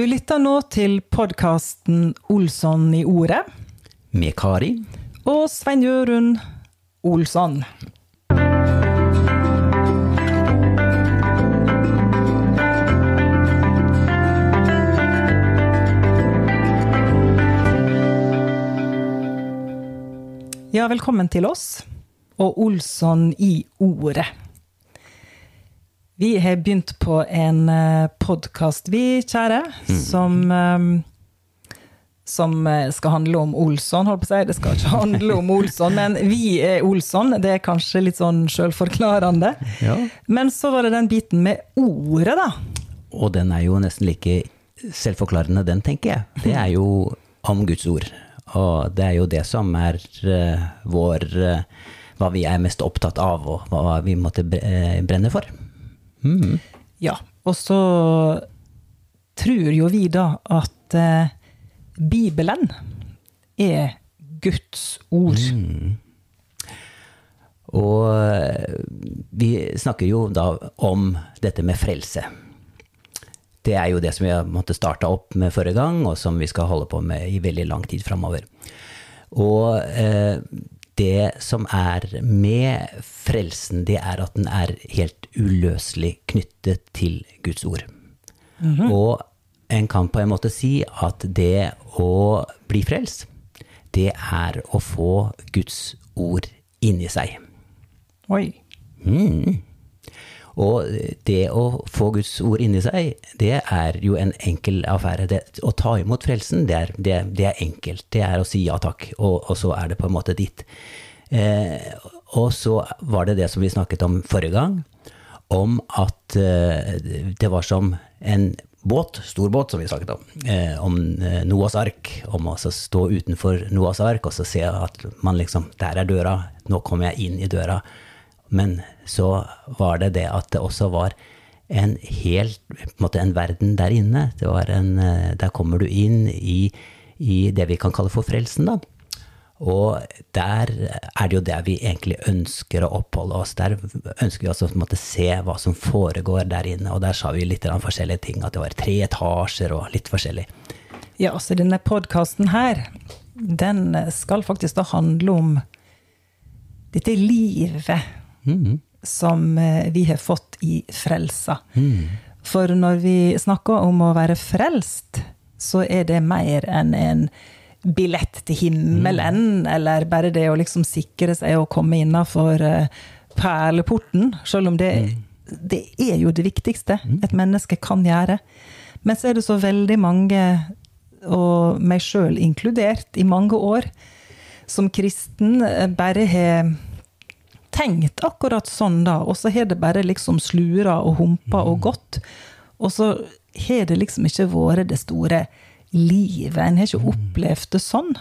Du lytter nå til podkasten Olsson i ordet. Med Kari. Og Svein Jørund Olsson. Ja, velkommen til oss og Olsson i ordet. Vi har begynt på en podkast, vi kjære, som som skal handle om Olsson, holdt på å si. Det skal ikke handle om Olsson, men vi er Olsson. Det er kanskje litt sånn sjølforklarende. Ja. Men så var det den biten med ordet, da. Og den er jo nesten like selvforklarende, den, tenker jeg. Det er jo om Guds ord. Og det er jo det som er eh, vår eh, Hva vi er mest opptatt av, og hva vi måtte eh, brenne for. Mhm. Ja. Og så tror jo vi da at eh, Bibelen er Guds ord. Og eh, vi snakker jo da om dette med frelse. Det er jo det som vi måtte starte opp med forrige gang, og som vi skal holde på med i veldig lang tid framover. Og eh, det som er med frelsen, det er at den er helt uløselig knyttet til Guds ord. Og en kan på en måte si at det å bli frelst, det er å få Guds ord inni seg. Oi. Og det å få Guds ord inni seg, det er jo en enkel affære. Det, å ta imot frelsen, det er, det, det er enkelt. Det er å si ja takk, og, og så er det på en måte ditt. Eh, og så var det det som vi snakket om forrige gang, om at eh, det var som en båt, stor båt som vi snakket om, eh, om eh, Noas ark, om å stå utenfor Noas ark og så se at man liksom, der er døra, nå kommer jeg inn i døra. Men så var det det at det også var en helt, på en måte en verden der inne. Det var en, eh, der kommer du inn i, i det vi kan kalle for frelsen, da. Og der er det jo det vi egentlig ønsker å oppholde oss. Der ønsker vi også å se hva som foregår der inne. Og der sa vi litt forskjellige ting, at det var tre etasjer og litt forskjellig. Ja, så denne podkasten her, den skal faktisk da handle om dette livet som eh, vi har fått i frelsa. For når vi snakker om å være frelst, så er det mer enn en billett til himmelen, eller bare det å liksom sikre seg å komme innafor perleporten, selv om det, det er jo det viktigste et menneske kan gjøre. Men så er det så veldig mange, og meg sjøl inkludert, i mange år, som kristen eh, bare har tenkt akkurat sånn, da, og så har det bare liksom slura og humpa og gått. Og så har det liksom ikke vært det store livet. En har ikke opplevd det sånn.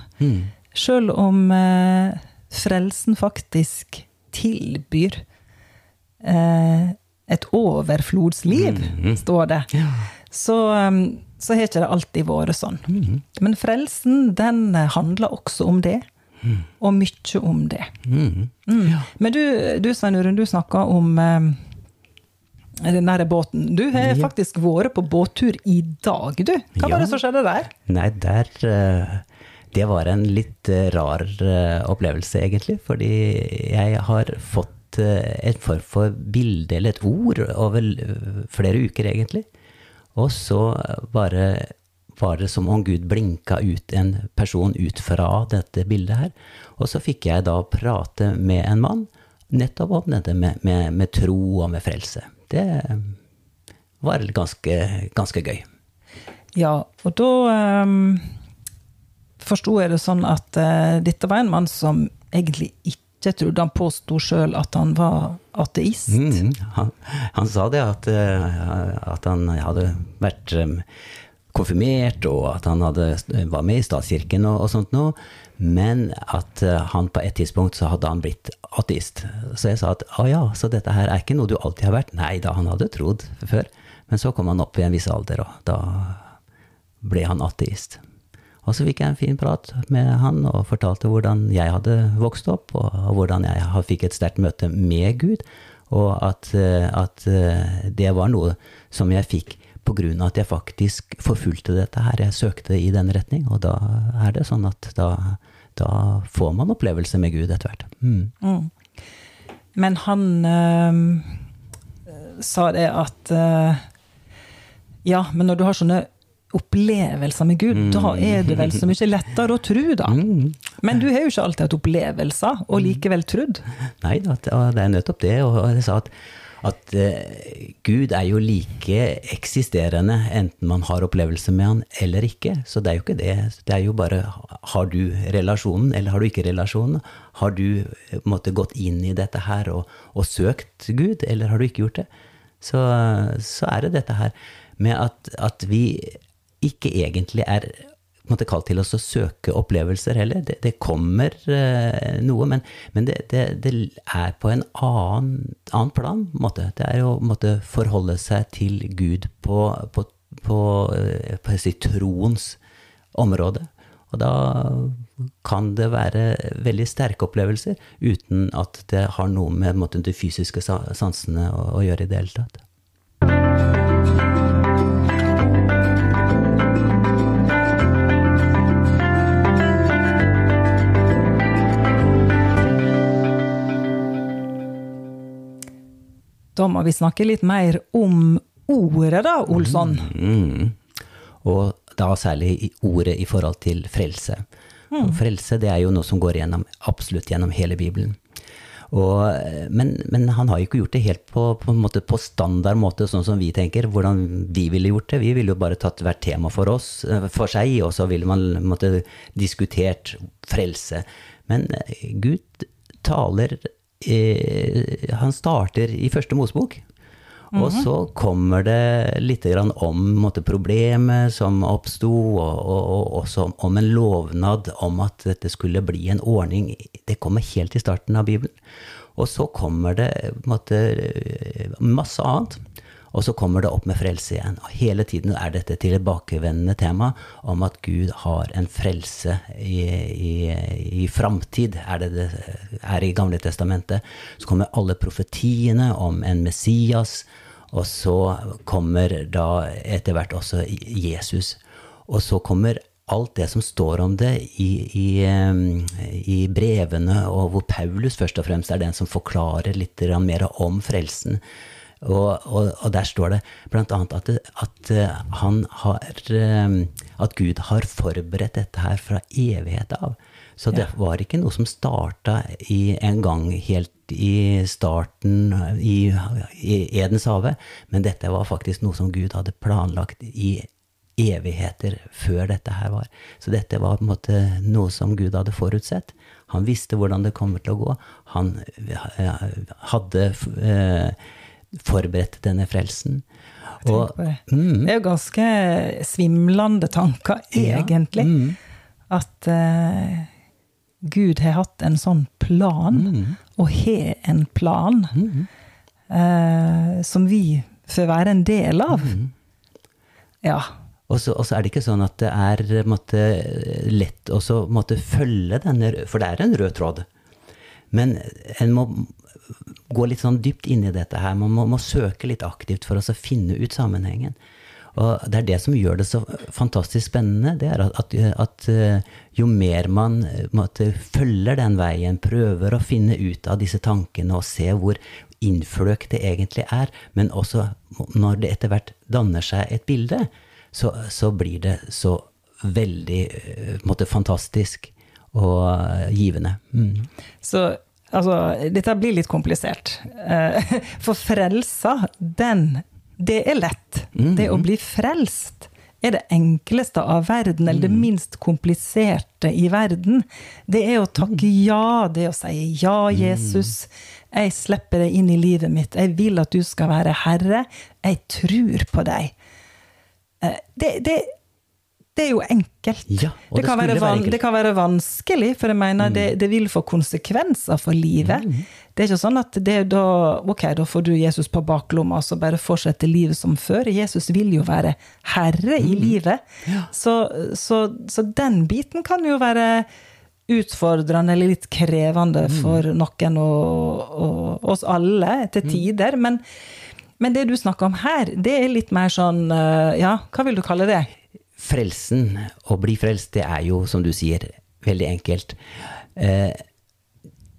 Sjøl om eh, frelsen faktisk tilbyr eh, et overflodsliv, står det. Så, um, så har ikke det alltid vært sånn. Men frelsen, den eh, handler også om det. Og mye om det. Mm. Men du, du Svein Uren, du snakka om eh, den der båten. Du har faktisk vært på båttur i dag, du. Hva var det som skjedde der? Nei, der eh, Det var en litt eh, rar eh, opplevelse, egentlig. Fordi jeg har fått et form for bilde, eller et ord, over flere uker, egentlig. Og så bare var det som om Gud blinka ut en person ut fra dette bildet her. Og så fikk jeg da prate med en mann nettopp om dette med, med, med tro og med frelse. Det var ganske, ganske gøy. Ja, og da um, forsto jeg det sånn at uh, dette var en mann som egentlig ikke trodde han påsto sjøl at han var ateist. Mm, han, han sa det at, eh, at han hadde vært eh, konfirmert, og at han hadde, var med i statskirken og, og sånt noe, men at eh, han på et tidspunkt så hadde han blitt ateist. Så jeg sa at å ja, så dette her er ikke noe du alltid har vært? Nei da, han hadde trodd før. Men så kom han opp i en viss alder, og da ble han ateist. Og så fikk jeg en fin prat med han og fortalte hvordan jeg hadde vokst opp, og, hvordan jeg fikk et sterkt møte med Gud, og at, eh, at eh, det var noe som jeg fikk på grunn av at jeg faktisk forfulgte dette her. Jeg søkte i den retning, og da er det sånn at da, da får man opplevelse med Gud etter hvert. Mm. Mm. Men han øh, sa det at øh, Ja, men når du har sånne opplevelser med Gud, mm. da er det vel så mye lettere å tro, da. Mm. Men du har jo ikke alltid hatt opplevelser, og likevel trodd. Nei da, det er nettopp det. Og jeg sa at at eh, Gud er jo like eksisterende enten man har opplevelse med han eller ikke. Så det er jo ikke det. Det er jo bare har du relasjonen, eller har du ikke relasjonen? Har du eh, måtte, gått inn i dette her og, og, søkt Gud, eller har du ikke gjort det? Så, så er det dette her med at, at vi ikke egentlig er måte, kalt til å søke opplevelser heller. Det, det kommer uh, noe, men, men det, det, det, er på en annen, annen plan. Måte. Det er å måtte, forholde seg til Gud på, på, på, uh, på si, troens område. Og da kan det være veldig sterke opplevelser uten at det har noe med måte, de fysiske sansene å, å gjøre i det hele tatt. Da må vi snakke litt mer om ordet, da, Olsson. Mm, mm. Og da særlig ordet i forhold til frelse. Mm. Frelse det er jo noe som går gjennom, absolutt gjennom hele Bibelen. Og, men, men, han har jo ikke gjort det helt på, på, måte, på, standard måte, sånn som vi tenker. Hvordan vi ville gjort det. Vi ville jo bare tatt hvert tema for oss, eh, for seg, og så ville man måtte, diskutert frelse. Men eh, Gud taler eh, Han starter i første Mosebok. Mm -hmm. Og mhm. så kommer det litt om måtte, problemet som oppsto, og, og, og, også om en lovnad om at dette skulle bli en ordning. Det kommer helt i starten av Bibelen. Og så kommer det måtte, masse annet. Og så kommer det opp med frelse igjen. Og hele tiden er dette tilbakevendende tema om at Gud har en frelse i, i, i framtid, er det det er i Gamle testamentet. Så kommer alle profetiene om en Messias, og så kommer da etter hvert også Jesus. Og så kommer alt det som står om det i, i, i, brevene, og hvor Paulus først og fremst er den som forklarer litt mer om frelsen. Og, og, og, der står det bl.a. At, at, eh, han har eh, At Gud har forberedt dette her fra evighet av. Så det var ikke noe som starta i, en gang helt i starten i, i Edens hage, men dette var faktisk noe som Gud hadde planlagt i evigheter før dette her var. Så dette var på en måte noe som Gud hadde forutsett. Han visste hvordan det kommer til å gå. Han eh, hadde eh, forberedt denne frelsen. Og, det. Mm. det. er jo ganske svimlende tanker, egentlig. Ja. Mm. At uh, Gud har hatt en sånn plan, mm. og har en plan, uh, som vi får være en del av. Mm. Ja. Og så, er det ikke sånn at det er måtte, lett å følge denne For det er en rød tråd. Men en må gå litt sånn dypt inn i dette her. Man må, må søke litt aktivt for å finne ut sammenhengen. Og det er det som gjør det så fantastisk spennende. Det er at, at, at eh, jo mer man måtte, følger den veien, prøver å finne ut av disse tankene og se hvor innfløkt det egentlig er, men også når det etter hvert danner seg et bilde, så, så blir det så veldig eh, måtte, fantastisk og givende. Mm. Så Altså, dette blir litt komplisert. Eh, for frelsa, den Det er lett. -hmm. Det å bli frelst er det enkleste av verden, eller det mm. minst kompliserte i verden. Det er å takke mm. ja, det å si ja. Jesus. Jeg slipper deg inn i livet mitt. Jeg vil at du skal være herre. Jeg tror på deg. Eh, det, det, det er jo enkelt. Ja, det, kan være, van, det, kan være vanskelig, for jeg mener mm. det, det, vil få konsekvenser for livet. Mm. Det er ikke sånn at det da Ok, da får du Jesus på baklomma, og så bare fortsetter livet som før. Jesus vil jo være herre mm. i livet. Ja. Så, så, så, den biten kan jo være utfordrende eller litt krevende mm. for noen og, og, oss alle til mm. tider. Men Men det du snakker om her, det er litt mer sånn eh, Ja, hva vil du kalle det? Frelsen, å bli frelst, det er jo, som du sier, veldig enkelt. Eh,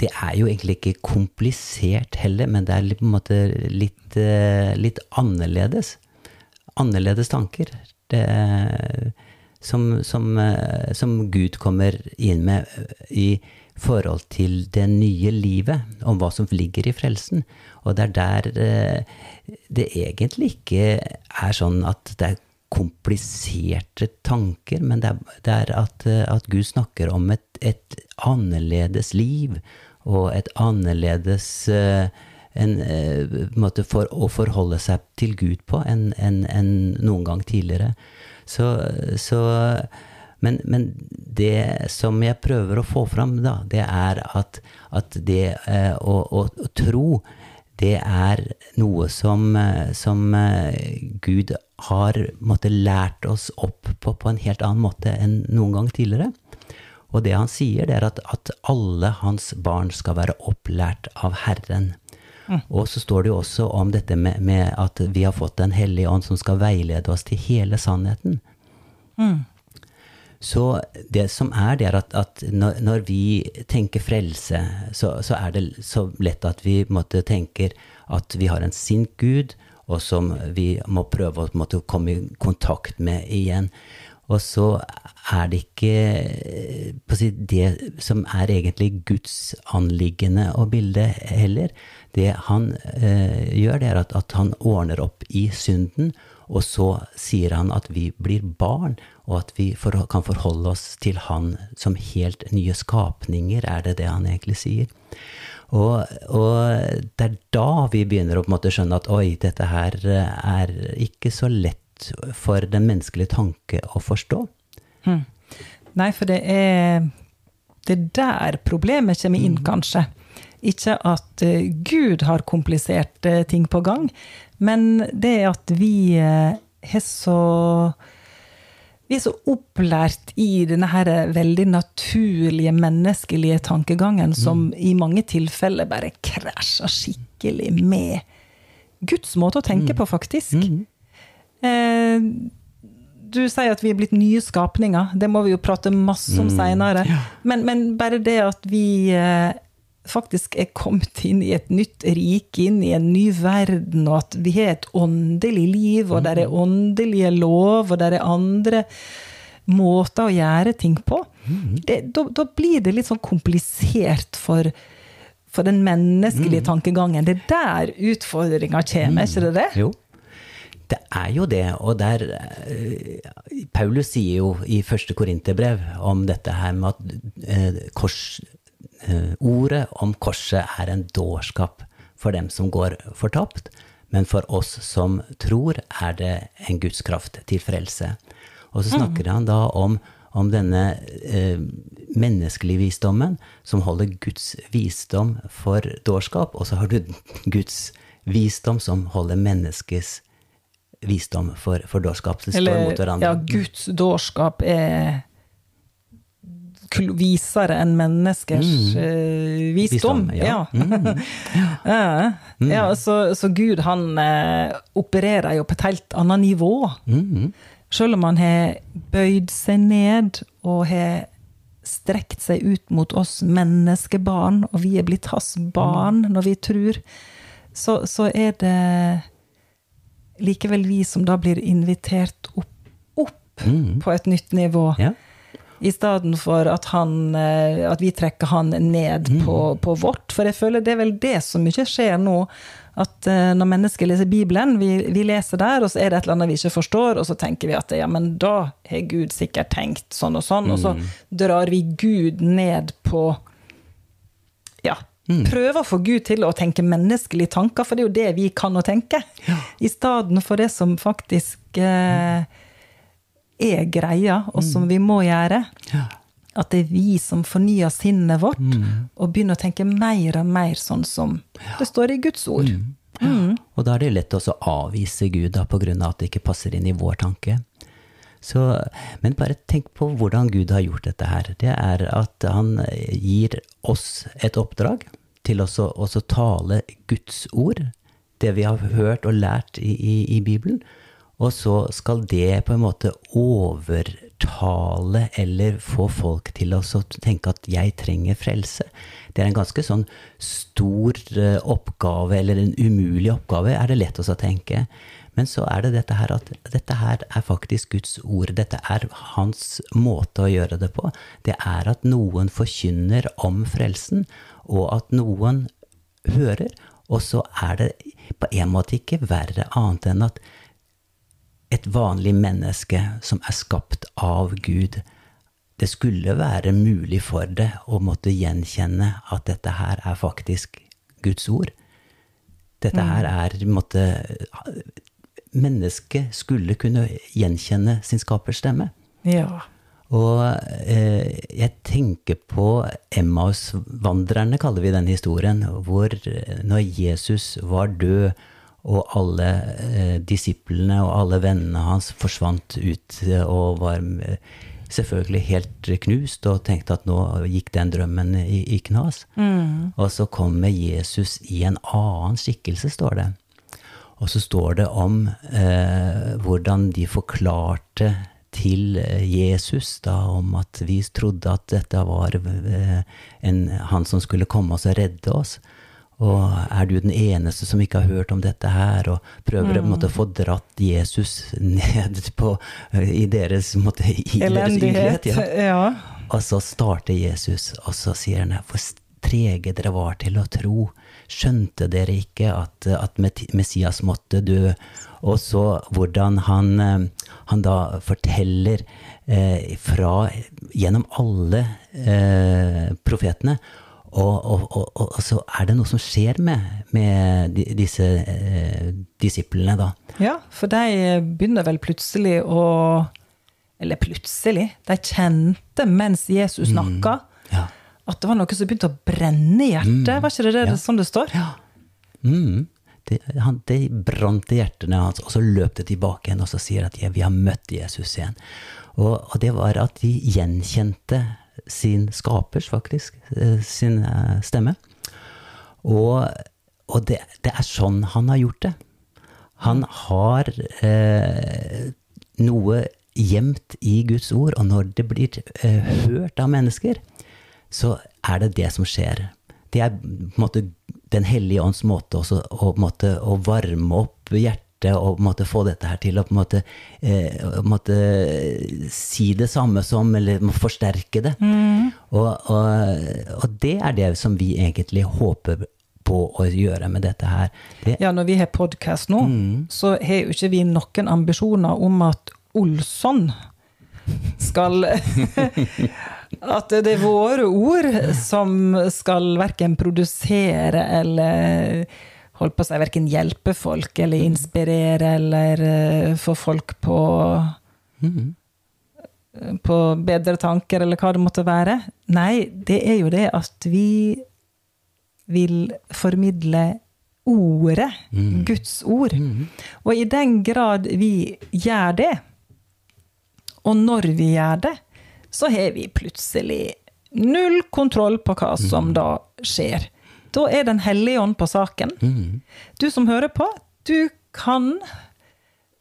det er jo egentlig ikke komplisert heller, men det er på en måte litt, eh, litt annerledes. Annerledes tanker. Det, som, som, som Gud kommer inn med i forhold til det nye livet, om hva som ligger i frelsen. Og det er der eh, det egentlig ikke er sånn at det er kompliserte tanker, men det er, det er at, eh, at, Gud snakker om et, et, annerledes liv, og et annerledes eh, en, måte for å forholde seg til Gud på enn en, en noen gang tidligere. Så, så men, men, det som jeg prøver å få fram, da, det er at, at det eh, å, å, å, tro, det er noe som, eh, som eh, Gud har måtte, lært oss opp på på en helt annen måte enn noen gang tidligere. Og det han sier, er at, at alle hans barn skal være opplært av Herren. Mm. Og så står det jo også om dette med, med, at vi har fått Den hellige ånd som skal veilede oss til hele sannheten. Mm. Så det som er, det er at, at når, når, vi tenker frelse, så, så, er det så lett at vi måtte, tenker at vi har en sint Gud, og som vi må prøve å måtte, komme i kontakt med igjen. Og så er det ikke si, det som er egentlig Guds anliggende og bilde heller. Det han eh, gjør, det er at, at han ordner opp i synden og så sier han at vi blir barn, og at vi for, kan forholde oss til han som helt nye skapninger, er det det han egentlig sier. Og, og det er da vi begynner å måte skjønne at oi, dette her er ikke så lett for den menneskelige tanke å forstå. Hmm. Nei, for det er det er der problemet kommer inn, mm. kanskje. Ikke at uh, Gud har kompliserte ting på gang, men det at vi har så vi er så opplært i denne her veldig naturlige, menneskelige tankegangen som mm. i mange tilfeller bare krasjer skikkelig med Guds måte å tenke mm. på, faktisk. Mm. Eh, du sier at vi er blitt nye skapninger. Det må vi jo prate masse om seinere. Men, men, bare det at vi eh, faktisk er kommet inn i et nytt rike, inn i en ny verden, og at vi har et åndelig liv, og det er åndelige lov, og det er andre måter å gjøre ting på, da, blir det litt sånn komplisert for, for den menneskelige mm. tankegangen. Det er der utfordringa kommer, er ikke det det? Jo. Det er jo det, og der uh, Paulus sier jo i første korinterbrev om dette her med at uh, kors Eh, ordet om korset er en dårskap for dem som går fortapt, men for oss som tror, er det en Guds kraft til frelse. Og så snakker han da om, om denne eh, menneskelige visdommen som holder Guds visdom for dårskap, og så har du Guds visdom som holder menneskets visdom for, for dårskap. Så Eller, ja, Guds dårskap er visere enn menneskers mm. uh, visdom. visdom. Ja. Mm. ja. ja så, så, Gud, han uh, opererer jo på et helt annet nivå. Mm. Selv om han har bøyd seg ned og har strekt seg ut mot oss menneskebarn, og vi er blitt hans barn når vi tror, så, så er det likevel vi som da blir invitert opp, opp mm. på et nytt nivå. Ja. I stedet for at, han, eh, at, vi trekker han ned på, mm. på, vårt. For jeg føler det er vel det som ikke skjer nå. At eh, når mennesker leser Bibelen, vi, vi, leser der, og så er det et eller annet vi ikke forstår, og så tenker vi at ja, men da har Gud sikkert tenkt sånn og sånn, og så mm. drar vi Gud ned på Ja, Mm. Prøver å få Gud til å tenke menneskelige tanker, for det er jo det vi kan å tenke. Ja. I stedet for det som faktisk eh, er greia, og som vi må gjøre. Ja. At det er vi som fornyer sinnet vårt, mm. og begynner å tenke mer og mer sånn som ja. det står i Guds ord. Mm. Mm. Og da er det lett å avvise Gud, da, av at det ikke passer inn i vår tanke. Så, men bare tenk på hvordan Gud har gjort dette her. Det er at han gir oss et oppdrag til å tale Guds ord det vi har hørt og lært i, i, i Bibelen. Og så skal det på en måte overtale eller få folk til å tenke at jeg trenger frelse. Det er en ganske sånn stor eh, oppgave, eller en umulig oppgave, er det lett å tenke. Men så er det dette her at dette her er faktisk Guds ord. Dette er hans måte å gjøre det på. Det er at noen forkynner om frelsen, og at noen hører. Og så er det på en måte ikke verre annet enn at et vanlig menneske som er skapt av Gud, det skulle være mulig for det å måtte gjenkjenne at dette her er faktisk Guds ord. Dette her mm. er måtte, Mennesket skulle kunne gjenkjenne sin skapers stemme. Ja. Og eh, jeg tenker på Emmaus-vandrerne, kaller vi den historien, hvor eh, når Jesus var død, og alle eh, disiplene og alle vennene hans forsvant ut eh, og var eh, selvfølgelig helt knust og tenkte at nå gikk den drømmen i, i knas. Mm. Og så kommer Jesus i en annen skikkelse, står det. Og så står det om eh, hvordan de forklarte til eh, Jesus da, om at vi trodde at dette var eh, en, han som skulle komme oss og redde oss. Og er du den eneste som ikke har hørt om dette her, og prøver mm. å få dratt Jesus ned på, i deres, måte, i Elendighet. Ja. ja. Og så starter Jesus, og så sier han hvor trege dere var til å tro. Skjønte dere ikke at, at Messias måtte dø? Og så hvordan han, han da forteller eh, fra gjennom alle eh, profetene og, og, og, og, så er det noe som skjer med, med disse eh, disiplene, da. Ja, for de begynner vel plutselig å Eller plutselig. De kjente mens Jesus snakka, mm, ja. at det var noe som begynte å brenne i hjertet. Mm, var ikke det, det ja. sånn det står? Ja. Mm. Det, han, det brant i hjertene hans, og så løp det tilbake igjen og så sier at ja, vi har møtt Jesus igjen. Og, og det var at de gjenkjente sin skapers, faktisk, eh, sin eh, stemme. Og, og det, det, er sånn han har gjort det. Han har eh, noe gjemt i Guds ord, og når det blir eh, hørt av mennesker, så er det det som skjer. Det er på en måte Den hellige ånds måte også, å, måte, å varme opp hjertet hjerte og måte, få dette her til å på en måte, eh, måte, si det samme som, eller forsterke det. Mm. Og, og, og, det er det som vi egentlig håper på å gjøre med dette her. Det, ja, når vi har podkast nå, mm. så har jo ikke vi noen ambisjoner om at Olsson skal At det er våre ord som skal verken produsere eller holdt på å si, verken hjelpe folk eller inspirere eller uh, få folk på mm. på bedre tanker, eller hva det måtte være. Nei, det er jo det at vi vil formidle ordet, mm. Guds ord. Mm. Og i den grad vi gjør det, og når vi gjør det, så har vi plutselig null kontroll på hva som mm. da skjer. Da er Den hellige ånd på saken. Mm. Du som hører på, du kan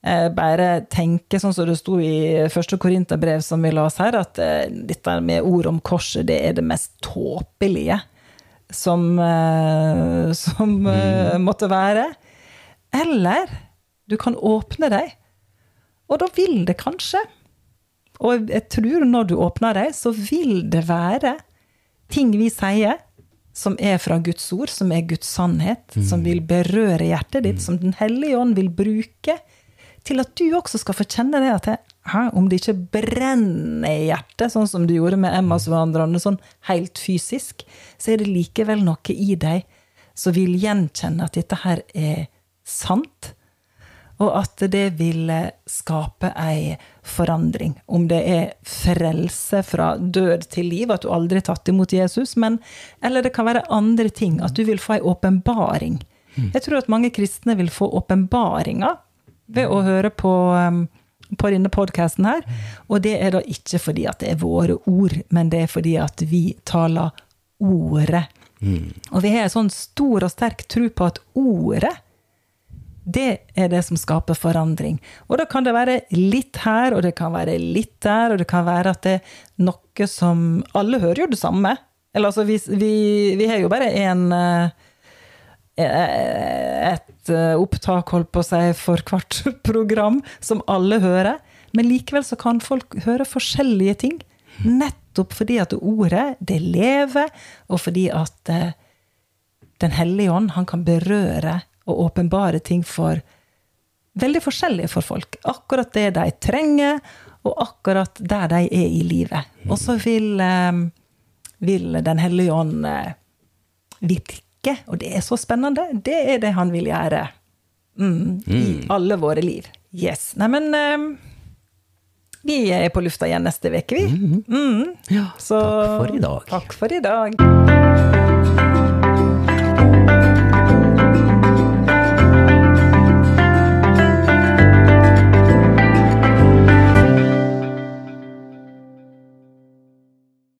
eh, bare tenke sånn som det sto i første Korinterbrev som vi la oss her, at eh, dette med ord om korset, det er det mest tåpelige som, eh, som eh, mm. måtte være. Eller du kan åpne deg, og da vil det kanskje Og jeg tror når du åpner deg, så vil det være ting vi sier som er fra Guds ord, som er Guds sannhet, mm. som vil berøre hjertet ditt, mm. som Den hellige ånd vil bruke til at du også skal få kjenne det at hæ, om det ikke brenner i hjertet, sånn som du gjorde med Emmas vandrende, sånn helt fysisk, så er det likevel noe i deg som vil gjenkjenne at dette her er sant, og at det vil skape ei forandring. Om det er frelse fra død til liv, at du aldri har tatt imot Jesus, men, eller det kan være andre ting. At du vil få ei åpenbaring. Mm. Jeg tror at mange kristne vil få åpenbaringer ved å høre på, um, på denne podkasten her. Og det er da ikke fordi at det er våre ord, men det er fordi at vi taler ordet. Mm. Og vi har en sånn stor og sterk tro på at ordet det er det som skaper forandring. Og da kan det være litt her, og det kan være litt der, og det kan være at det er noe som Alle hører jo det samme. Eller altså, vi, vi, vi har jo bare én et opptak, holdt på å si, for hvert program, som alle hører. Men likevel så kan folk høre forskjellige ting. Nettopp fordi at ordet, det lever, og fordi at Den hellige ånd, han kan berøre og åpenbare ting for veldig forskjellige for folk. Akkurat det de trenger, og akkurat der de er i livet. Og så vil, eh, vil Den hellige ånd eh, virke, og det er så spennende. Det er det han vil gjøre mm, i mm. alle våre liv. Yes. Neimen eh, vi er på lufta igjen neste uke, vi. Mm. Mm. Ja, så, takk for i dag. Takk for i dag.